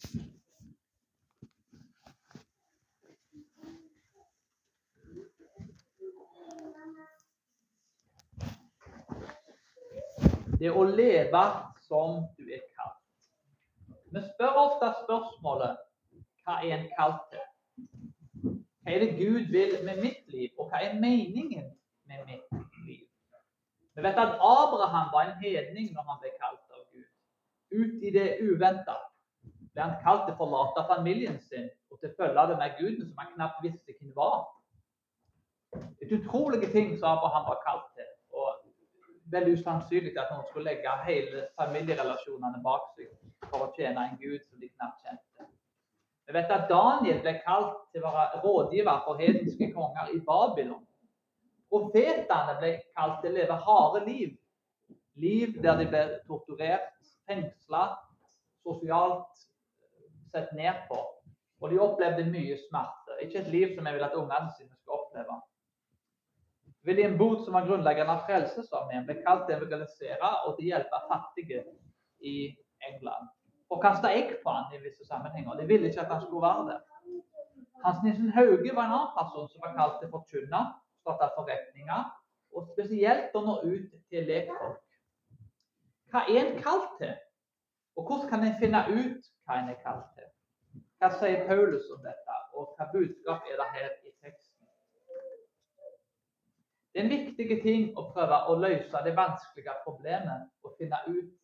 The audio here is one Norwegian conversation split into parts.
Det å leve som du er kalt. Vi spør ofte spørsmålet hva er en kalt til? Hva er det Gud vil med mitt liv, og hva er meningen med mitt liv? Vi vet at Abraham var en hedning når han ble kalt av Gud. Ut i det uventa ble han kalt til å forlate familien sin og til å følge det Guden som han knapt visste hvem var. Et utrolige ting som Abraham var kalt til veldig usannsynlig at noen skulle legge hele familierelasjonene bak seg for å tjene en gud som de knapt kjente. Vi vet at Daniel ble kalt til å være rådgiver for hedenske konger i Babylon. Profetene ble kalt til å leve harde liv. Liv der de ble torturert, fengsla, sosialt sett ned på. Og de opplevde mye smerte. Ikke et liv som jeg vil at ungene sine skal oppleve. William Booth, som var grunnleggeren av Frelsesarmeen, ble kalt til å evangelisere og til å hjelpe fattige i England. Og kaste egg på han i visse sammenhenger. De ville ikke at han skulle være der. Hans Nissen Hauge var en annen person som var kalt til å forkynne, starte forretninger, og spesielt å nå ut til lekfolk. Hva er en kalt til? Og hvordan kan en finne ut hva en er kalt til? Hva sier Paulus om dette, og hva budskap er det her i teksten? Det er en viktig ting å prøve å løse det vanskelige problemet og finne ut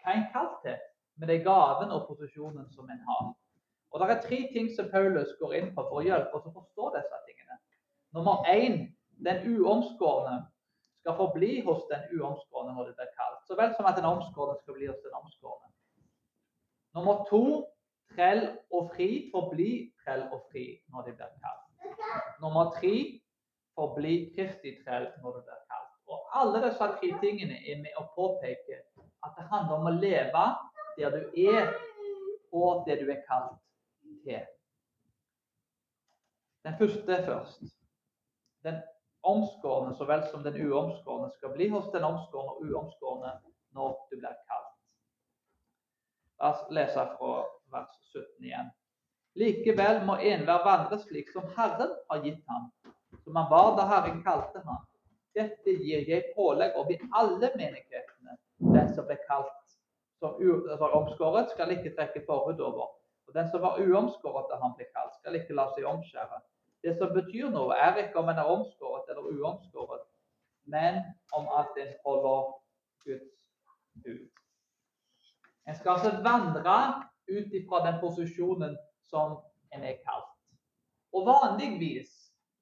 hva en kalt til med de gavene og posisjonen som en har. Og Det er tre ting som Paulus går inn på for å hjelpe oss å forstå disse tingene. Nummer én den uomskårne skal forbli hos den uomskårne når det blir kalt, så vel som at den omskårne skal bli hos den omskårne. Nummer to trell og fri forbli trell og fri når de blir kalt. Nummer tre forbli Kristi trell når du blir kalt. Og Alle disse tre tingene er med å påpeke at det handler om å leve der du er, og det du er kalt til. Den første først. Den omskårne så vel som den uomskårne skal bli hos den omskårne og uomskårne når du blir kalt. La oss lese fra vers 17 igjen. Likevel må enhver vandre slik som Herren har gitt ham, som han var da Herren kalte ham. Dette gir jeg pålegg om i alle menighetene. Den som ble kalt som var omskåret, skal ikke trekke forhud over. Og den som var uomskåret da han ble kalt, skal ikke la seg omskjære. Det som betyr noe, er ikke om en er omskåret eller uomskåret, men om at en holder Guds bud. En skal altså vandre ut ifra den posisjonen som en er kalt. Og vanligvis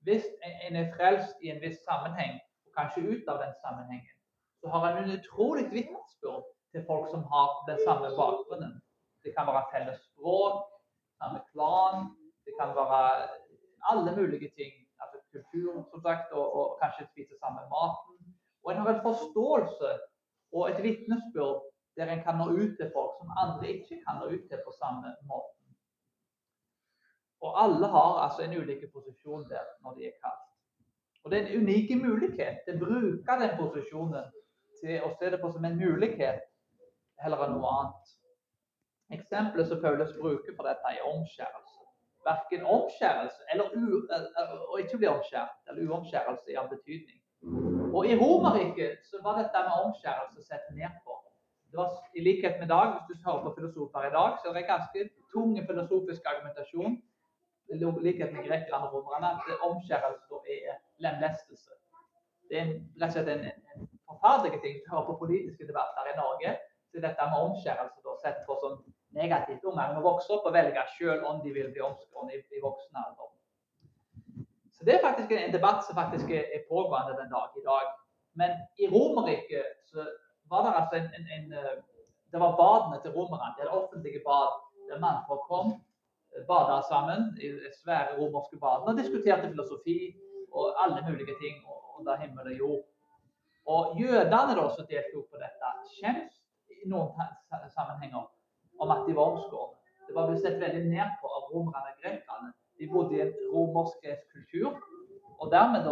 hvis en er frelst i en viss sammenheng, og kanskje ut av den sammenhengen, så har en en utrolig vitnesbyrd til folk som har den samme bakgrunnen. Det kan være felles språk, samme klan, det kan være alle mulige ting. Altså kultur, som sagt, og, og kanskje spise samme maten. Og en har en forståelse og et vitnesbyrd der en kan nå ut til folk som andre ikke kan nå ut til på samme måte. Og alle har altså en ulik posisjon der når de er kalt. Og det er en unik mulighet til å bruke den posisjonen til å se det på som en mulighet heller enn noe annet. Eksempelet som Paulus bruker for dette, er omskjærelse. Verken omskjærelse eller u, å ikke bli omskjært eller uomskjærelse i all betydning. Og I Romerriket var dette med omskjærelse sett ned på. Det var I likhet med i dag, hvis du hører på filosofer i dag, så er det ganske tung filosofisk argumentasjon likhet med grekerne og romerne, at omskjærelse er lemlestelse. Det er rett og slett en, en forferdelig ting. Hvis du hører på politiske debatter i Norge, så dette med omskjærelse sett på som negativt. Ungene må vokse opp og velge selv om de vil bli omskåret i, i voksen alder. Så Det er faktisk en debatt som faktisk er pågående den dag i dag. Men i Romerriket var det altså en, en, en eh, Det var badene til romerne. Det er offentlige bad der mannfolk kom bada sammen i svære romerske badene og diskuterte filosofi og alle mulige ting under himmel og jord. Og Jødene da, som deltok på dette, skjems i noen sammenhenger om at de var omskårne. Det var blitt sett veldig ned på av romerne og grekerne. De bodde i en romersk kultur. Og dermed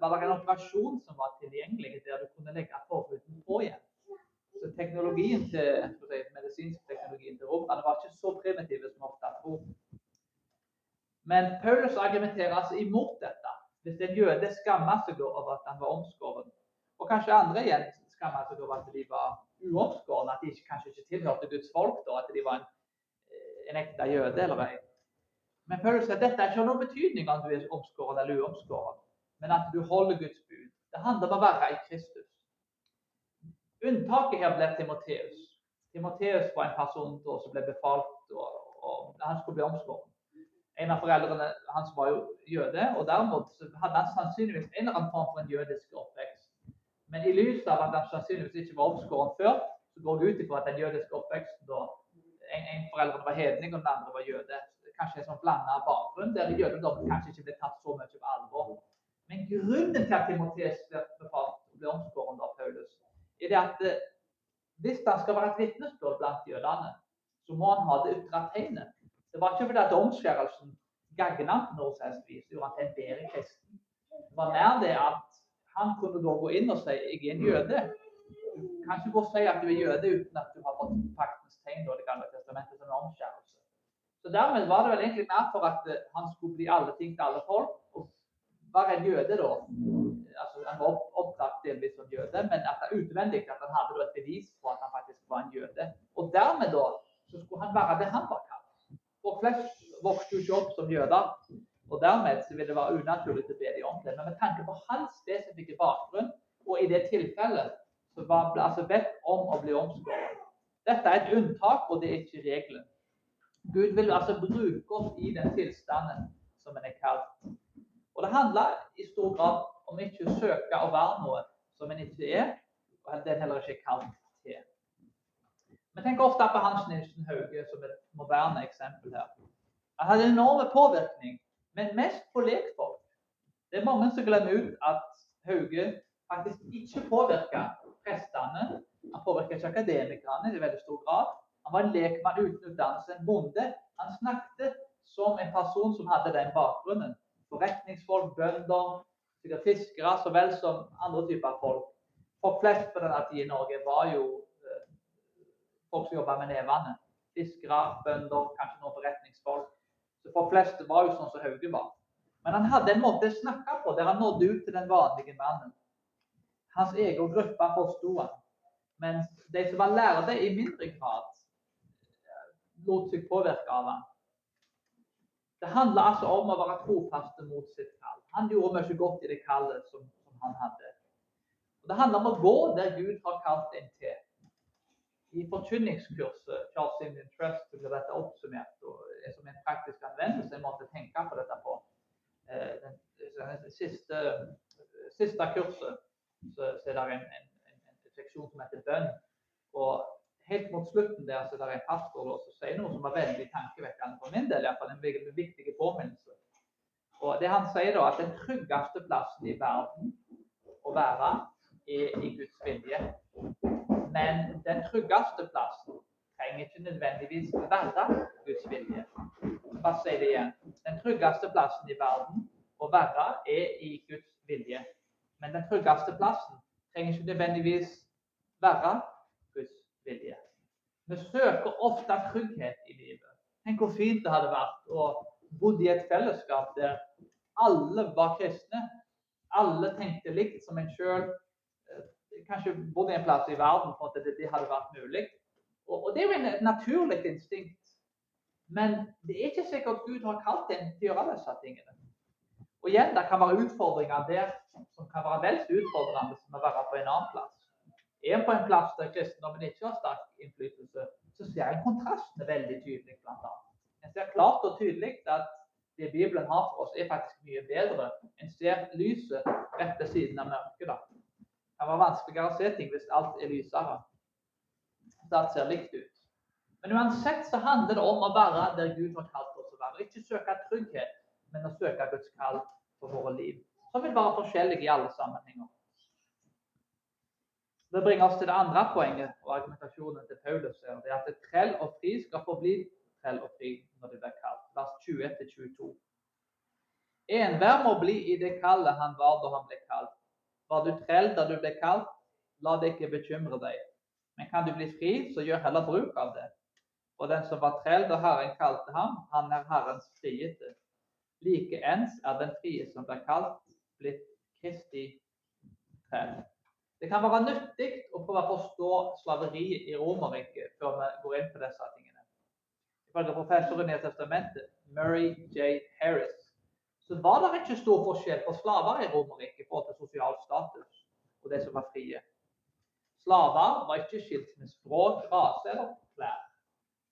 var det en operasjon som var tilgjengelig, der du kunne legge forhuden på igjen. Teknologien til si, medisinsk teknologien til romerne var ikke så primitiv som ofte tror. Men Paulus argumenterer altså imot dette. Hvis en jøde skammer seg over at han var omskåren, og kanskje andre igjen skammer seg over at de var uomskårne, at de kanskje ikke tilhørte Guds folk, da, at de var en, en ekte jøde eller ei. Men Paulus sier at dette ikke har noen betydning om du er omskåren eller uomskåren, men at du holder Guds bud. Det handler om å være i Kristus. Unntaket her ble Timoteus. Timoteus var en person som ble befalt og, og han skulle bli omskåren. En av foreldrene hans var jo jøde, og dermed hadde han sannsynligvis en eller annen form for en jødisk oppvekst. Men i lys av at han sannsynligvis ikke var omskåren før, så går det ut ifra at den jødiske oppveksten da en, en foreldrene var hedning, og den andre var jøde. Kanskje en sånn blanda bakgrunn der jødedommen kanskje ikke ble tatt så mye på alvor. Men grunnen til at Timoteus ble befalt ble omskåret av Paulus, er det at eh, hvis han skal være et vitnesbyrd blant jødene, så må han ha det ytre tegnet. Det var ikke fordi at omskjærelsen gagna på noe som gjorde han til en bedre kristen. Det var mer det at han kunne da gå inn og si 'jeg er en jøde'. Du kan ikke gå og si at du er jøde uten at du har fått paktens tegn og Det gamle testamentet som omskjærelse. Så dermed var det vel egentlig mer for at eh, han skulle bli alle ting til alle folk. Og være en jøde, da. Altså, han var opptatt delvis som jøde, men at det utvendig at han hadde et bevis på at han faktisk var en jøde. Og dermed da, så skulle han være det han var kalt. Folk flest vokste jo ikke opp som jøder. Og dermed så vil det være unaturlig å be dem om det. Men med tanke på hans spesifikke bakgrunn, og i det tilfellet, så var altså bedt om å bli omskåret. Dette er et unntak, og det er ikke regelen. Gud vil altså bruke oss i den tilstanden som en er kalt. Og det handler i stor grad om ikke å søke å være noe som en ikke er, og den heller ikke er kalt til. Vi tenker ofte på Hans Nilsen Hauge som et moderne eksempel her. Han hadde enorm påvirkning, men mest på lekfolk. Det er mange som glemmer ut at Hauge faktisk ikke påvirka prestene. Han påvirka ikke akademikerne i veldig stor grad. Han var en lekmann uten utdannelse, en bonde. Han snakket som en person som hadde den bakgrunnen. Forretningsfolk, bønder, sikkert fiskere så vel som andre typer folk. Folk flest på denne tida i Norge var jo folk som jobba med nevene. Fiskere, bønder, kanskje noen forretningsfolk. Så For fleste var jo sånn som Hauge var. Men han hadde en måte å snakke på der han nådde ut til den vanlige mannen. Hans egen gruppe forsto han. Mens de som var lærde i mindre grad, lot seg påvirke av han. Det handler altså om å være trofast mot sitt kall. Han gjorde mye godt i det kallet som, som han hadde. Og Det handler om å gå der Gud har kalt en til. I forkynningskurset Charles Indian Trust ble dette oppsummert og er som en praktisk anvendelse. En måte tenke på dette på. Eh, siste, siste, kurset så, så er det en, en, en, en, seksjon som heter bønn. Og helt mot slutten der så er en pastor som sier noe som var veldig tankevekkende for min del. Iallfall en veldig viktig påminnelse. Og det Han sier da at den tryggeste plassen i verden å være er i Guds vilje. Men den tryggeste plassen trenger ikke nødvendigvis være Guds vilje. Bare si det igjen. Den tryggeste plassen i verden å være er i Guds vilje. Men den tryggeste plassen trenger ikke nødvendigvis være Guds vilje. Vi søker ofte trygghet i livet. Tenk hvor fint det hadde vært å bo i et fellesskap der alle var kristne. Alle tenkte likt som en sjøl kanskje bodde en plass i verden for at det, hadde vært mulig. Og, Det er jo en, naturlig instinkt. Men det er ikke sikkert Gud har kalt en til å gjøre disse tingene. Og igjen, Det kan være utfordringer der som kan være vel så utfordrende som å være på en annen plass. Er på en plass der kristendommen ikke har sterk innflytelse, så ser en kontrastene veldig tydelig. Blant annet. En ser klart og tydelig at det Bibelen har for oss, er faktisk mye bedre. En ser lyset rett ved siden av mørket. da kan være vanskeligere å se ting hvis alt er lysere. Så alt ser likt ut. Men uansett så handler det om å være der Gud har kalt oss å være. Ikke søke trygghet, men å søke Guds kall for våre liv. Som vil være forskjellige i alle sammenhenger. Det bringer oss til det andre poenget og argumentasjonen til Paulus. Det er at trell og fri skal forbli trell og fri når det blir kalt. Vers 20-22. Enhver må bli i det kallet han var da han ble kalt. Var du trell da du ble kalt? La det ikke bekymre deg. Men kan du bli fri, så gjør heller bruk av det. Og den som var trell da Herren kalte ham, han er Herrens friete. Likeens er den frie som blir kalt, blitt Kristi trell. Det kan være nyttig å prøve å forstå slaveriet i Romerriket før vi går inn på disse tingene. Ifølge professoren i testamentet, Murray J. Harris, så var det ikke stor forskjell på slaver i Romerriket i forhold til sosial status og de som var frie. Slaver var ikke skilt med språk, rase eller klær.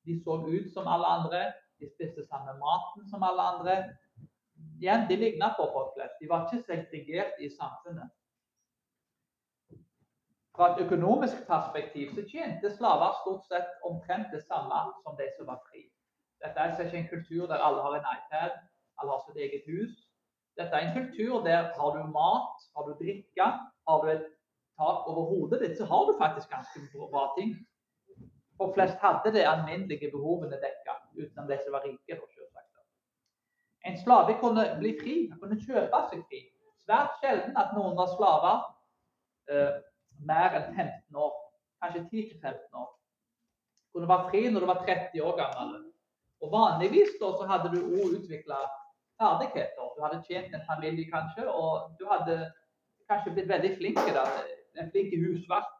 De så ut som alle andre, de spiste samme maten som alle andre. Igjen, De lignet på folk flest. De var ikke segregert i samfunnet. Fra et økonomisk perspektiv så tjente slaver stort sett omtrent det samme som de som var fri. Dette er ikke en kultur der alle har en iPad, alle har sitt eget hus. Dette er en kultur der har du mat, har du drikke, har du et tak over hodet ditt, så har du faktisk ganske bra ting. For flest hadde de alminnelige behovene dekka, utenom de som var rike. En slave kunne bli fri, kunne kjøpe seg fri. Svært sjelden at noen var slaver. Eh, mer enn 15 år, kanskje 10-15 år. Kunne være fri når du var 30 år gammel. Og Vanligvis da, så hadde du òg utvikla ferdigheter. Du hadde tjent en familie kanskje, og du hadde kanskje blitt veldig flink da, en flink husvakt.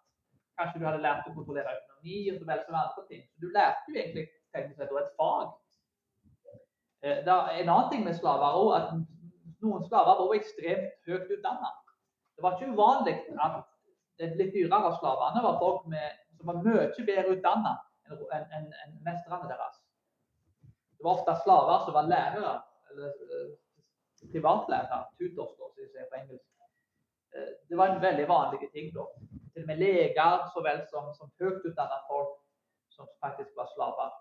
Kanskje du hadde lært å kontrollere økonomi og så vel som andre ting. Så du lærte jo egentlig teknisk sett et fag. Eh, det er en annen ting med slaver òg, at noen slaver var ekstremt høyt utdanna. Det var ikke uvanlig at de litt dyrere slavene var folk med, som var mye bedre utdanna enn en, en mesterne deres. Det var ofte slaver som var lærere, eller uh, privatlærere, tutors, som de sier på engelsk. Uh, det var en veldig vanlig ting da. Til og med leger så vel som, som høyt utdanna folk som faktisk var slaver.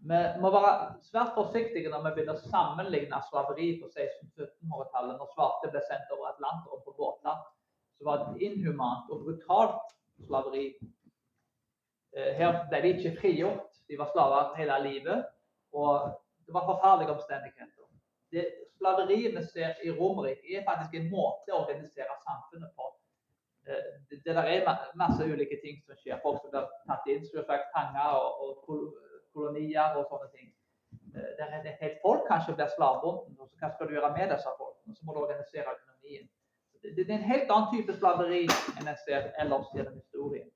Vi må være svært forsiktige når vi begynner å sammenligne slaveri på 1600-1700-tallet, når svarte ble sendt over Atlanteren på båter så var det inhumant og brutalt slaveri. Eh, her ble de ikke frigjort. De var slaver hele livet. Og det var forferdelige omstendigheter. Det Slaveriet vi ser i Romerike, er faktisk en måte å organisere samfunnet på. Eh, det, det er masse ulike ting som skjer. Folk som blir tatt inn, selvsagt fanger og, og kolonier og sånne ting. Eh, det er et helt folk kanskje blir slavebonden. Hva skal du gjøre med disse folkene? Så må du organisere økonomien det er en helt annen type slaveri enn en ser ellers gjennom historien.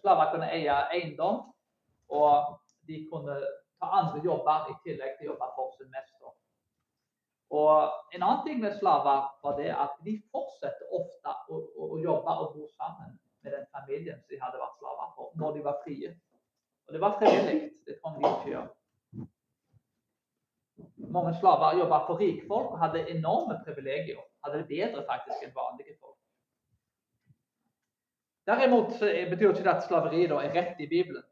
Slaver kunne eie eiendom, og de kunne ta andre jobber i tillegg til å jobbe for sin mester. Og En annen ting med slaver var det at de fortsatte ofte å, å, å jobbe og bo sammen med den familien som de hadde vært slaver for, når de var frie. Og Det var frivillig. Det kom de ikke gjøre. Mange slaver jobba for rikfolk og hadde enorme privilegier hadde det bedre faktisk enn vanlige folk. Derimot betyr ikke det at slaveri da, er rett i Bibelen.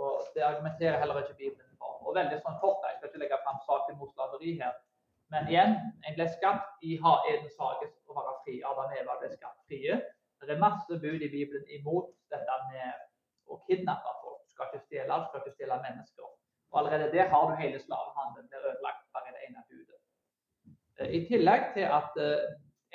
og Det argumenterer heller ikke Bibelen for. Og veldig sånn kort, Jeg skal ikke legge fram saken mot slaveri her. Men igjen, en ble skapt i ha Edens hage å være fri. Adam og Eva ble skapt frie. Det er masse bud i Bibelen imot dette med å kidnappe folk. Skal ikke stjele, du skal ikke stjele mennesker. Og Allerede der har du hele slavehandelen. Er ødelagt bare det ene budet. I tillegg til at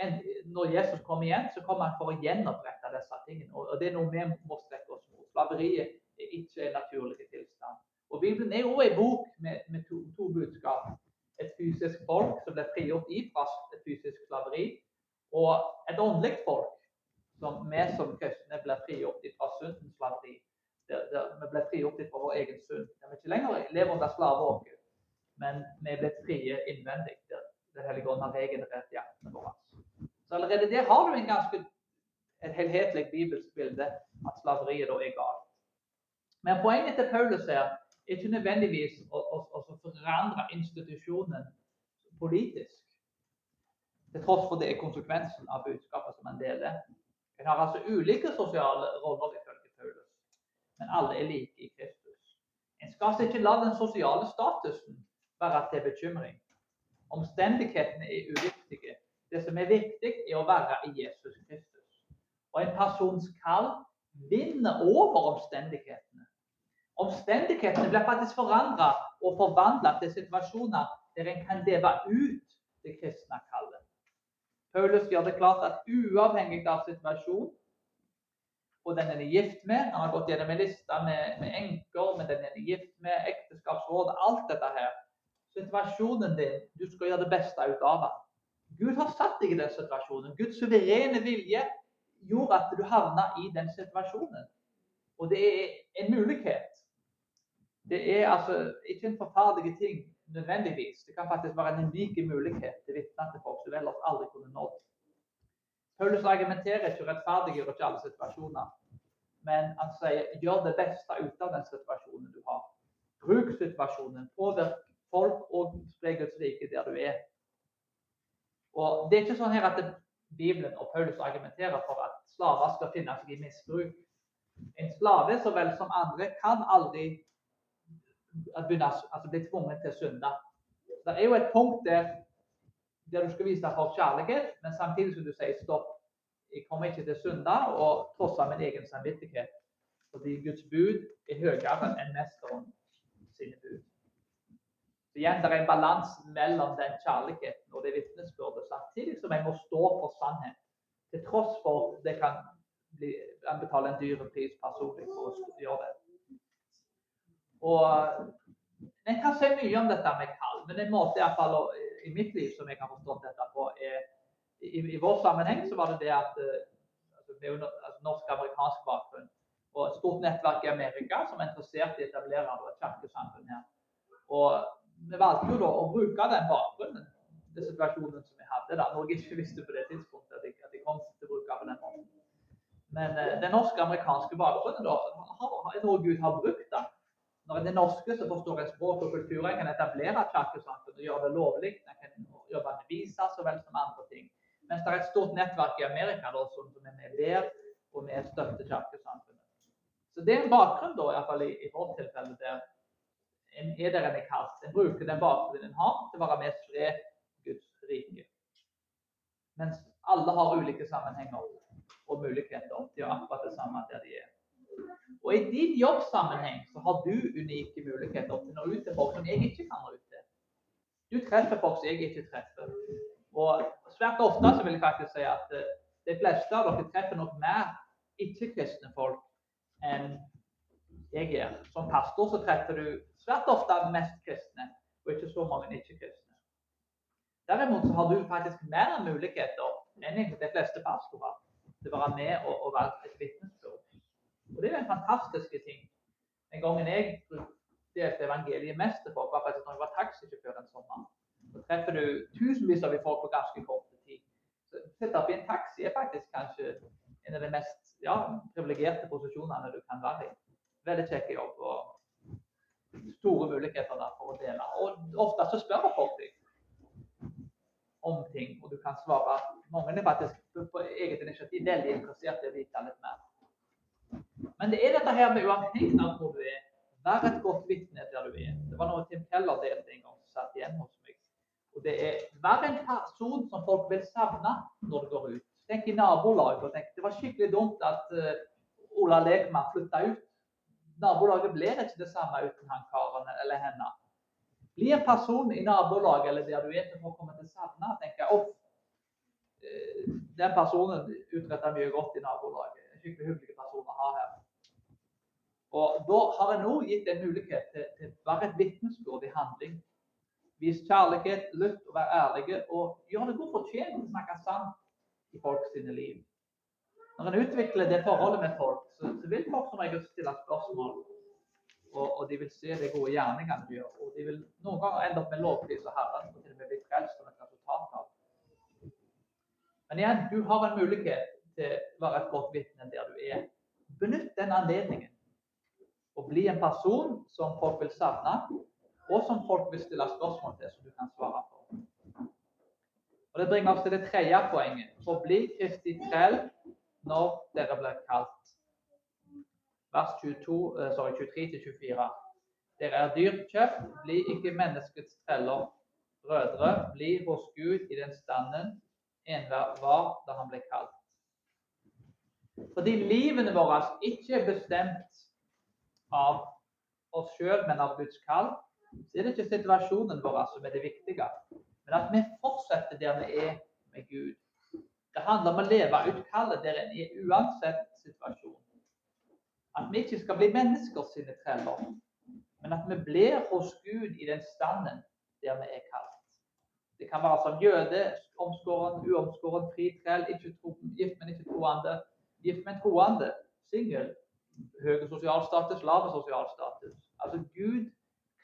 en, når Jesus kommer igjen, så kommer han for å gjenopprette disse tingene. Og Det er noe vi må strekke oss mot. Slaveriet er ikke en naturlig tilstand. Og Bibelen er jo en bok med, med to, to, budskap. Et fysisk folk som blir frigjort ifra et fysisk slaveri, og et åndelig folk som vi som kristne blir frigjort fra syndens slaveri. vi blir frigjort fra vår egen synd. Vi ikke lenger lever under slaveåket, men vi er frie innvendig. Den hellige ånd har regenerert hjertene våre. Så allerede der har du en ganske et helhetlig bibelsk bilde at slaveriet da er galt. Men poenget til Paulus her er ikke nødvendigvis å, å, å forandre institusjonen politisk. Til tross for det er konsekvensen av budskapet som en deler. En har altså ulike sosiale roller ifølge Paulus, men alle er like i Kristus. En skal altså ikke la den sosiale statusen være til bekymring. Omstendighetene er uviktige. Det som er viktig, er å være i Jesus Kristus. Og en persons kall vinner over omstendighetene. Omstendighetene blir faktisk forandra og forvandla til situasjoner der en kan leve ut det kristne kallet. Paulus gjør det klart at uavhengig av situasjonen og den en er gift med. Han har gått gjennom en liste med, med enker, med den en er gift med, ekteskapsråd, alt dette her. Situasjonen din, du skal gjøre det beste ut av den. Gud har satt deg i den situasjonen. Guds suverene vilje gjorde at du havna i den situasjonen. Og det er en mulighet. Det er altså ikke en forferdelig ting nødvendigvis. Det kan faktisk være en unik mulighet til å vitne til folk som ellers aldri kunne nådd. Paulus argumenterer ikke rettferdiggjør ikke alle situasjoner. Men han sier gjør det beste ut av den situasjonen du har. Bruk situasjonen. Påvirk folk og spre Guds rike der du er. Og Det er ikke sånn her at Bibelen og Paulus argumenterer for at slaver skal finne seg i misbruk. En slave så vel som andre kan aldri begynne, altså bli tvunget til å synde. Det er jo et punkt der der du skal vise folk kjærlighet, men samtidig som du sier stopp. Jeg kommer ikke til å synde og trosse min egen samvittighet. Fordi Guds bud er høyere enn mesteren sine bud. Så igjen, Det er en balanse mellom den kjærligheten og det vitnesbyrdet, samtidig som jeg må stå for sannhet. Til tross for det kan bli, betale en dyr pris personlig for å gjøre det. Og En kan si mye om dette med kall, men en måte i fall i mitt liv som jeg har forstått dette på, er i, i vår sammenheng så var det det at eh, altså, altså, norsk-amerikansk bakgrunn og et stort nettverk i Amerika som er interessert i å etablere et kirkesamfunn her. Og vi valgte jo da å bruke den bakgrunnen til situasjonen som vi hadde da, jeg ikke visste på det tidspunktet at jeg, at jeg kom til å bruke på den måten. Men eh, den norske-amerikanske bakgrunnen da, har, tror Gud har brukt den når det er norske som forstår en språk og kultur, en kan etablere kirkesamfunn og gjøre det lovlig. En kan jobbe med visa så vel som andre ting. Mens det er et stort nettverk i Amerika da, som, er med der, og med støtter kirkesamfunnet. Så det er en bakgrunn, da, i, i, i vårt tilfelle, der en er kalt. En bruker den bakgrunnen en har til å være med og spre Guds rike. Mens alle har ulike sammenhenger og muligheter til å akkurat det samme der de er. Og i din jobbsammenheng så har du unike muligheter til å nå ut til folk som jeg ikke kan nå ut til. Du treffer folk som jeg ikke treffer. Og svært ofte så vil jeg faktisk si at eh, de fleste av dere treffer nok mer ikke-kristne folk enn jeg gjør. Som pastor så treffer du svært ofte er mest kristne, og ikke så mange ikke-kristne. Derimot så har du faktisk mer muligheter enn de fleste pastorer til å være med og, og være et vitnesbyrd. Og Det er en fantastisk ting. Den gangen jeg delte evangeliet mest til folk, var faktisk når jeg var taxisjåfør en sommer. Så treffer du tusenvis av folk på ganske kort tid. Så Sitte opp i en taxi er faktisk kanskje en av de mest ja, privilegerte posisjonene du kan være i. Veldig kjekk jobb og store muligheter der for å dele. Og ofte så spør folk deg om ting, og du kan svare. Mange er faktisk på eget initiativ veldig interessert i å vite litt mer. Men det er dette her med uavhengig av hvor du er, vær et godt vitne der du er. Det var noe Tim Keller delte en gang satt igjen hos meg. Og det er Vær en person som folk vil savne når du går ut. Tenk i nabolaget og tenk det var skikkelig dumt at uh, Ola Lekman flytta ut. Nabolaget blir ikke det samme uten han karen eller henne. Blir en person i nabolaget eller der du er til å kommer til å savne. tenker jeg, uh, Den personen utretter mye godt i nabolaget. En skikkelig hyggelig person å ha her. Og Da har en òg gitt en mulighet til, til være et vitnesbyrd i handling. Vis kjærlighet, lytt og vær ærlige, og gjør det godt fortjent å snakke sant i folks sine liv. Når en utvikler det forholdet med folk, så, så vil folk som regel stille spørsmål. Og, og, de vil se de gode gjerningene du gjør. Og de vil noen ganger ende opp med lovpris og herre og til og med bli frelst som et resultat av. Men igjen, du har en mulighet til å være et godt vitne der du er. Benytt den anledningen Og bli en person som folk vil savne, og som folk vil stille spørsmål til, som du kan svare på. Og Det bringer oss til det tredje poenget. Forbli Kristi trell når dere blir kalt. Vers 23-24. Eh, dere er dyrt kjøpt, bli ikke menneskets treller. Brødre, bli hos Gud i den standen enhver var da han ble kalt. Fordi livene våre ikke er bestemt av oss sjøl, men av Guds kall, så er det ikke situasjonen vår som er det viktige, men at vi fortsetter der vi er med Gud. Det handler om å leve ut kallet der en er uansett situasjon. At vi ikke skal bli mennesker treller, men at vi blir hos Gud i den standen der vi er kalt. Det kan være som jøde, omskåren, uomskåren, fri trell, gift, men ikke troende, gift, men troende, singel, høy sosial status, lav sosial status. Altså Gud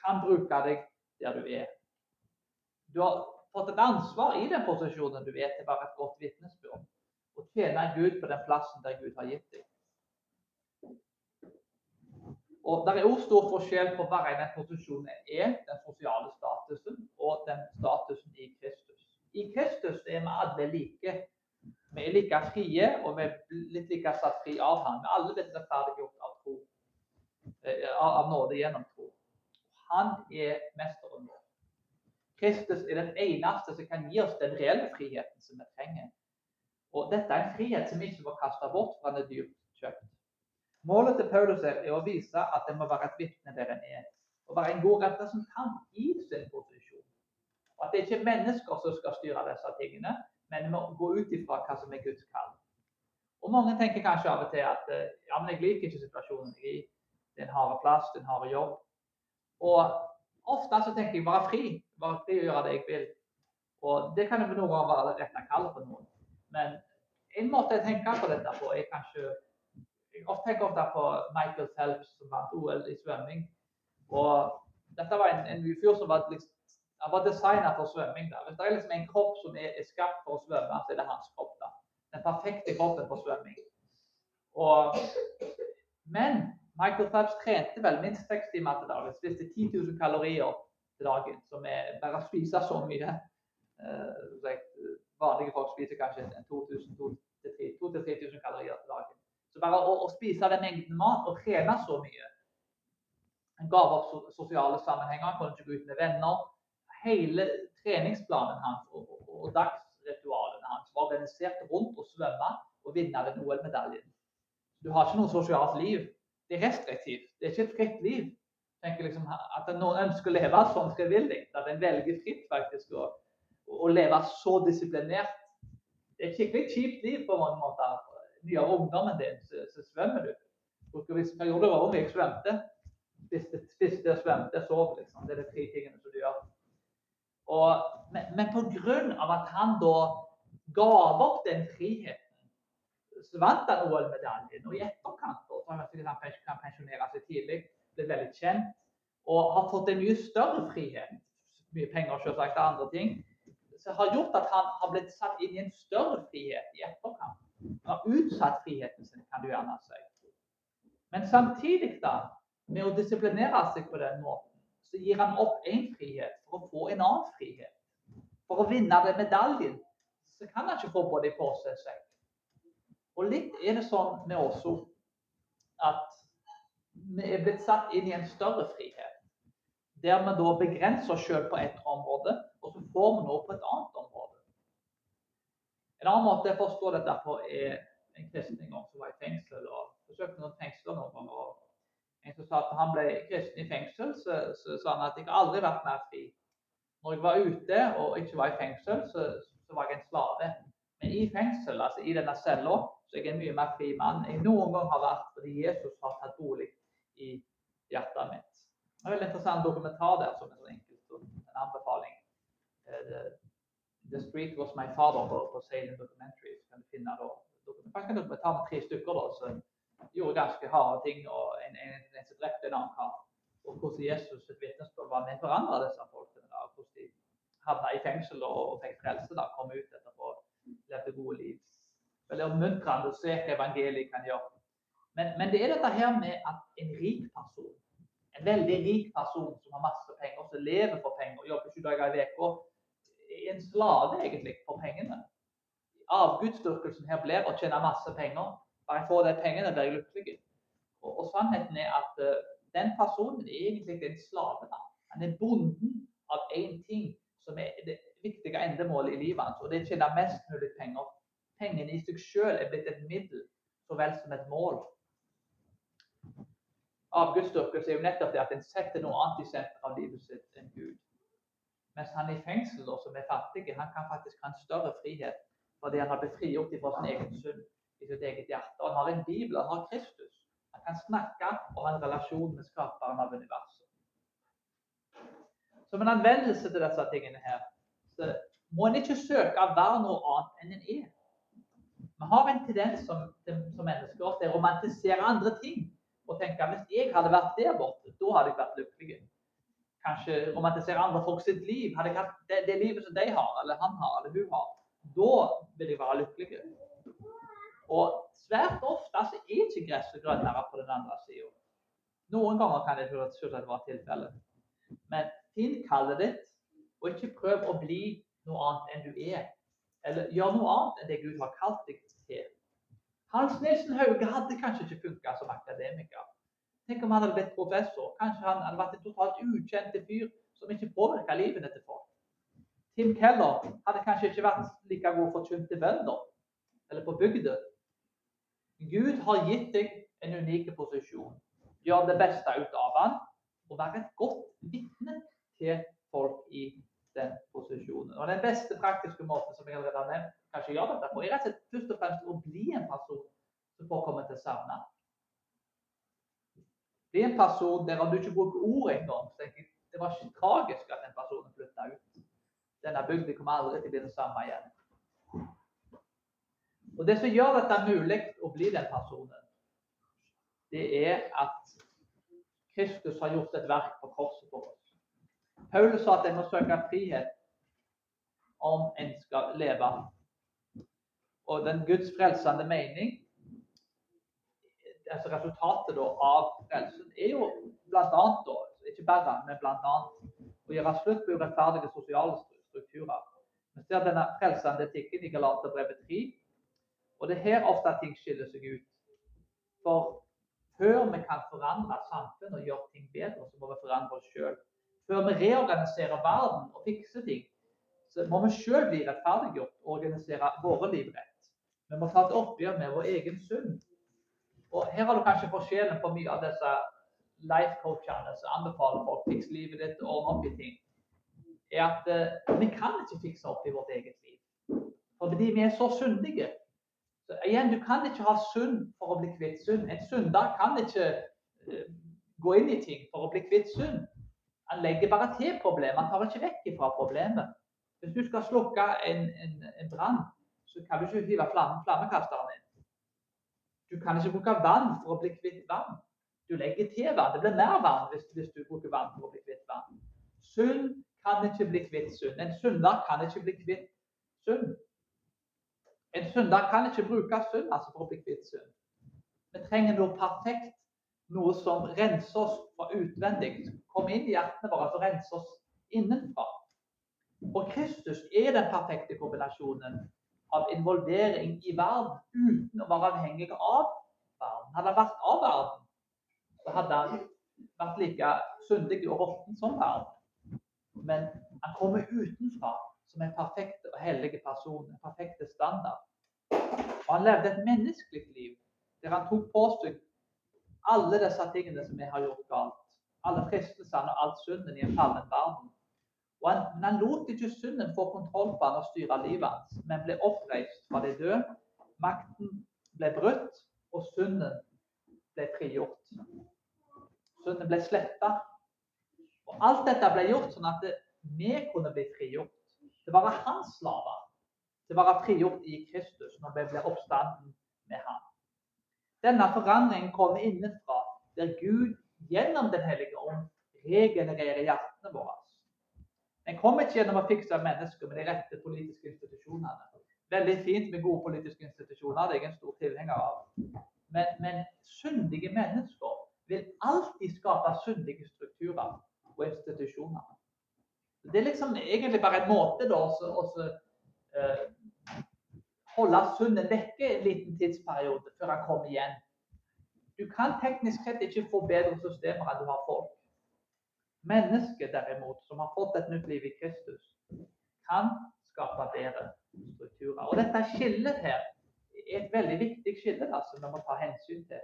kan bruke deg der du er. Du har fått et ansvar i den posisjonen du er til bare et godt vitnesbyrd. Og tjene Gud på den plassen der Gud har gitt deg. Og Det er òg stor forskjell på hva en posisjon er, den sosiale statusen, og den statusen i Kristus. I Kristus er vi alle like. Vi er like frie, og vi er litt like satt fri av ham. Vi er alle blitt rettferdiggjort av, tro, eh, av nåde gjennom tro. Han er mesteren vår. Kristus er den eneste som kan gi oss den reelle friheten som vi trenger. Og Dette er en frihet som vi ikke må kaste bort, for den er dyrt kjøpt. Målet til Paulus er å vise at det må være et vitne der en er. Å være en god representant i sin posisjon. Og At det ikke er mennesker som skal styre disse tingene, men må gå ut ifra hva som er Guds kall. Og Mange tenker kanskje av og til at eh, ja, men jeg liker ikke situasjonen i den harde plass, den harde jobb. Og Ofte så tenker jeg bare fri. Fri å gjøre det jeg vil. Og Det kan jo noen ganger være det rette kallet for noen. Men en måte jeg tenker på dette på, er kanskje Jeg tenker ofte på Michael Phelps som vant OL i svømming. Og dette var en, en fyr som var, liksom, var designet for svømming. Da. Hvis det er liksom en kropp som er, er skapt for å svømme, så er det hans kropp. da. Den perfekte kroppen for svømming. Og, men Michael Phelps trente vel minst seks timer til dagen. Spiste 10 000 kalorier til dagen, som er bare å spise så mye. Uh, vanlige folk spiser kanskje 2000-3000 kalorier til dagen. Så bare å, å, spise den mengden mat og trene så mye Han gav opp so sosiale sammenhenger, kunne ikke gå ut med venner. Hele treningsplanen hans og, og, og dagsritualene hans var organisert rundt å svømme og vinne den OL-medaljen. Du har ikke noe sosialt liv det er restriktivt. Det er ikke et fritt liv. Tenker liksom At noen ønsker å leve sånn frivillig. At en velger fritt faktisk å, å leve så disiplinert. Det er et skikkelig kjipt liv på mange måter. Mye av ungdommen din så, så svømmer du. Bruker hvis perioder var ung jeg svømte. Spiste, spiste svømte, sov. liksom. Det er de tre tingene som du gjør. Og, men, men pga. at han da ga opp den friheten, så vant han OL-medaljen. Og i etterkant som han kan pensjonere seg tidlig, blitt veldig kjent og har fått en mye større frihet, mye penger selvsagt og andre ting, som har gjort at han har blitt satt inn i en større frihet i etterkant. Han har utsatt friheten sin, kan du gjerne si. Men samtidig, da, med å disiplinere seg på den måten, så gir han opp én frihet for å få en annen frihet. For å vinne den medaljen så kan han ikke få både på seg. Og litt er det sånn med oss at vi er blitt satt inn i en større frihet. Der vi da begrenser oss selv på ett område, og så får vi noe på et annet område. En annen måte jeg forstår dette på, er en kristen en gang som var i fengsel. og forsøkte noen fengsler noen ganger. En som sa at han ble kristen i fengsel, så, så sa han at jeg har aldri vært mer fri. Når jeg var ute og ikke var i fengsel, så, så var jeg en slave. Men i fengsel, altså i denne cella, så jeg er en mye mer fri mann jeg noen gang har vært fordi Jesus har tatt bolig i hjertet mitt. Det er en interessant dokumentar der som enkelt, en anbefaling. Eh, the, the Street Was My Father på, på Salem Documentary. Så kan du finne da, dokumentar, dokumentar med tre stykker da, som gjorde ganske harde ting. og En, en, en som drepte en annen kar. Og hvordan Jesus sitt vitnesbyrd var med å forandre disse folkene. da, Hvordan de havna i fengsel og, og fikk frelse. da, Kom ut etterpå, levde gode liv veldig oppmuntrende å se hva evangeliet kan gjøre. Men, men, det er dette her med at en rik person, en veldig rik person som har masse penger, som lever for penger, jobber sju dager i uka, er en slave egentlig for pengene. Avgudsdyrkelsen her blir å tjene masse penger. Bare jeg får de pengene, blir jeg lykkelig. Og, og, sannheten er at uh, den personen er egentlig en slave. Da. Han er bonden av én ting som er det viktige endemålet i livet hans, og det er å tjene mest mulig penger Pengene i seg selv er blitt et middel så vel som et mål. Avgudsdyrkelse er jo nettopp det at en setter noe annet i senter av livet sitt enn Gud. Mens han i fengsel, som er fattig, han kan faktisk ha en større frihet fordi han har blitt frigjort fra sin egen synd i sitt eget hjerte. Og han har en bibel, han har Kristus. Han kan snakke og ha en relasjon med skaperen av universet. Som en anvendelse til disse tingene her, så må en ikke søke å være noe annet enn en er. Vi har en tendens som, som mennesker til å romantisere andre ting og tenke hvis jeg hadde vært der borte, da hadde jeg vært lykkelig. Kanskje romantisere andre folk sitt liv. Hadde jeg hatt det, det livet som de har, eller han har, eller hun har, da vil jeg være lykkelig. Og svært ofte så er ikke gresset grønnere på den andre sida. Noen ganger kan det selvsagt være tilfellet. Men finn kallet ditt, og ikke prøv å bli noe annet enn du er. Eller gjør noe annet enn det Gud har kalt deg til. Hans Nilsen Hauge hadde kanskje ikke funka som akademiker. Tenk om han hadde blitt professor. Kanskje han hadde vært en totalt ukjent fyr som ikke påvirka livet folk. Tim Keller hadde kanskje ikke vært like god forkynt til bønder eller på bygda. Gud har gitt deg en unik posisjon. Gjør det beste ut av han, og vær et godt vitne til folk i den posisjonen. Og Den beste praktiske måten som jeg allerede har nevnt, kanskje gjør dette på, er rett og slett først og fremst å bli en person som får komme til å savne. Bli en person der du ikke bruker ord engang, det var ikke tragisk at den personen flytta ut. Denne bygda kommer aldri til å bli den samme igjen. Og Det som gjør dette mulig å bli den personen, det er at Kristus har gjort et verk på korset for oss. Paulus sa at en må søke frihet om en skal leve. Og den Guds frelsende mening, altså resultatet da, av frelsen, er jo bl.a. ikke bare, men bl.a. å gjøre slutt på urettferdige sosiale strukturer. Vi ser denne frelsende etikken i Galaterbrevet 3. Og det er her ofte ting skiller seg ut. For før vi kan forandre samfunnet og gjøre ting bedre, så må vi forandre oss sjøl. Før vi reorganiserer verden og fikser ting, så må vi sjøl bli rettferdiggjort og organisere våre liv rett. Vi må ta et oppgjør med vår egen synd. Og Her har du kanskje forskjellen på mye av disse life-coachene som anbefaler folk fiks livet ditt og ordne opp i ting. er at uh, Vi kan ikke fikse opp i vårt eget liv. Fordi vi er så syndige. Så igjen, Du kan ikke ha synd for å bli kvitt synd. En synder kan ikke uh, gå inn i ting for å bli kvitt synd. Han legger bare til problemet, han tar ikke vekk fra problemet. Hvis du skal slukke en, en, en brann, så kan du ikke hive flammekasteren inn. Du kan ikke bruke vann for å bli kvitt vann. Du legger til vann. Det blir mer vann hvis, hvis du bruker vann for å bli kvitt vann. Synd kan ikke bli kvitt synd. En synder kan ikke bli kvitt synd. En synder kan ikke bruke synd altså for å bli kvitt synd. Vi trenger noe perfekt noe som renser oss fra utvendig. Kom inn i hjertene våre og renser oss innenfra. Og Kristus er den perfekte kombinasjonen av involvering i verden uten å være avhengig av verden. Hadde han vært av verden, så hadde han vært like syndig og råtten som verden. Men han kommer utenfra som en perfekt og hellig person, en perfekt standard. Og han levde et menneskelig liv der han tok på seg alle disse tingene som vi har gjort galt. Alle fristelsene og alt synden i en fallen verden. Og han, men han lot ikke synden få kontroll på han og styre livet hans, men ble oppreist fra de døde. Makten ble brutt, og synden ble frigjort. Synden ble sletta. Og alt dette ble gjort sånn at det, vi kunne bli frigjort. Det var hans slaver. Det var frigjort i Kristus når vi ble oppstanden med ham. Denne forandringen kommer innenfra, der Gud gjennom Den hellige ånd regenererer hjertene våre. Den kommer ikke gjennom å fikse mennesker med de rette politiske institusjonene. Veldig fint med gode politiske institusjoner, det er jeg en stor tilhenger av. Men, men syndige mennesker vil alltid skape syndige strukturer og institusjoner. Det er liksom egentlig bare en måte da, å uh, holde sunnet vekke en liten tidsperiode før han kommer igjen. Du kan teknisk sett ikke få bedre systemer enn du har folk. Mennesket derimot, som har fått et nytt liv i Kristus, kan skape bedre strukturer. Og dette skillet her er et veldig viktig skille da, som vi må ta hensyn til.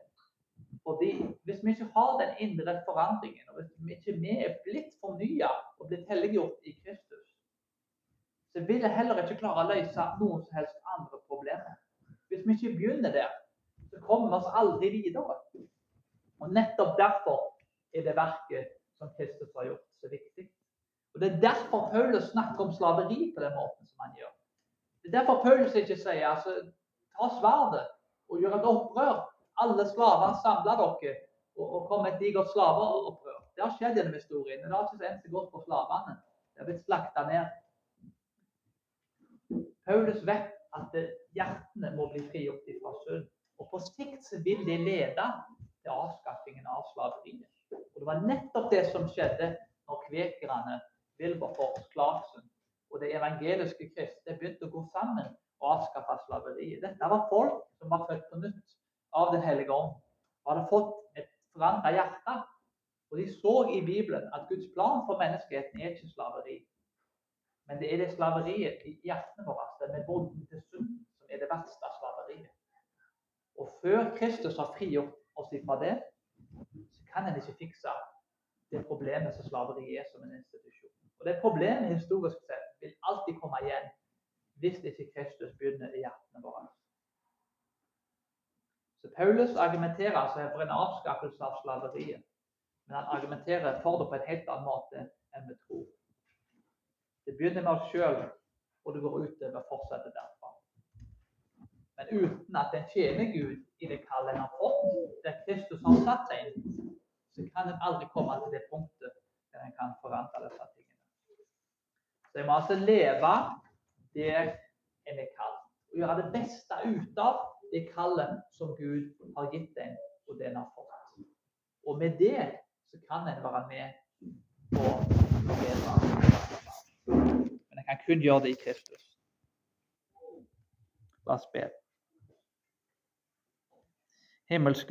Fordi Hvis vi ikke har den indre forandringen, og hvis vi ikke er blitt fornya og blitt helliggjort i Kristus, så vil jeg heller ikke klare å løse noen som helst andre problemer. Hvis vi ikke begynner der, så kommer vi oss aldri videre. Og nettopp derfor er det verket som Kristus har gjort, så viktig. Og Det er derfor Paulus snakker om slaveri på den måten som han gjør. Det er derfor Paulus ikke sier altså, ta sverdet og gjør et opprør. Alle slaver samler dere og, og kom et digert slaveopprør. Det har skjedd gjennom historien. Det har ikke endt så godt for slavene. De har blitt slakta ned. Paulus vet at hjertene må bli frigjort fra synd. Og på sikt vil det lede til avskaffingen av slaveriet. Og Det var nettopp det som skjedde når kvekerne, Wilberforce, Clarkson og det evangeliske kristne begynte å gå sammen og avskaffe slaveriet. Dette var folk som var født på nytt av Den hellige ånd. Og hadde fått et forandra hjerte. Og de så i Bibelen at Guds plan for menneskeheten er ikke slaveri. Men det er det slaveriet i hjertene våre, det med bonden til synd, som er det verste av slaveriet. Og før Kristus har frigjort oss fra det, kan en ikke fikse det problemet som slaveriet er som en institusjon. Og det problemet historisk sett vil alltid komme igjen hvis ikke Kristus begynner i hjertene våre. Så Paulus argumenterer altså for en avskaffelse av slaveriet. Men han argumenterer for det på en helt annen måte enn vi tror. Det begynner med oss sjøl, og det går utover fortsetter derfra. Men uten at en tjener Gud i det kallet en har fått, der Kristus har satt seg inn, så kan en aldri komme til det punktet der en kan forandre disse tingene. Så en må altså leve der en er kalt, og gjøre det beste ut av det kallet som Gud har gitt en, og det en har fått. Og med det så kan en være med på å forbedre. Men en kan kun gjøre det i Kristus. La oss be. Himmelske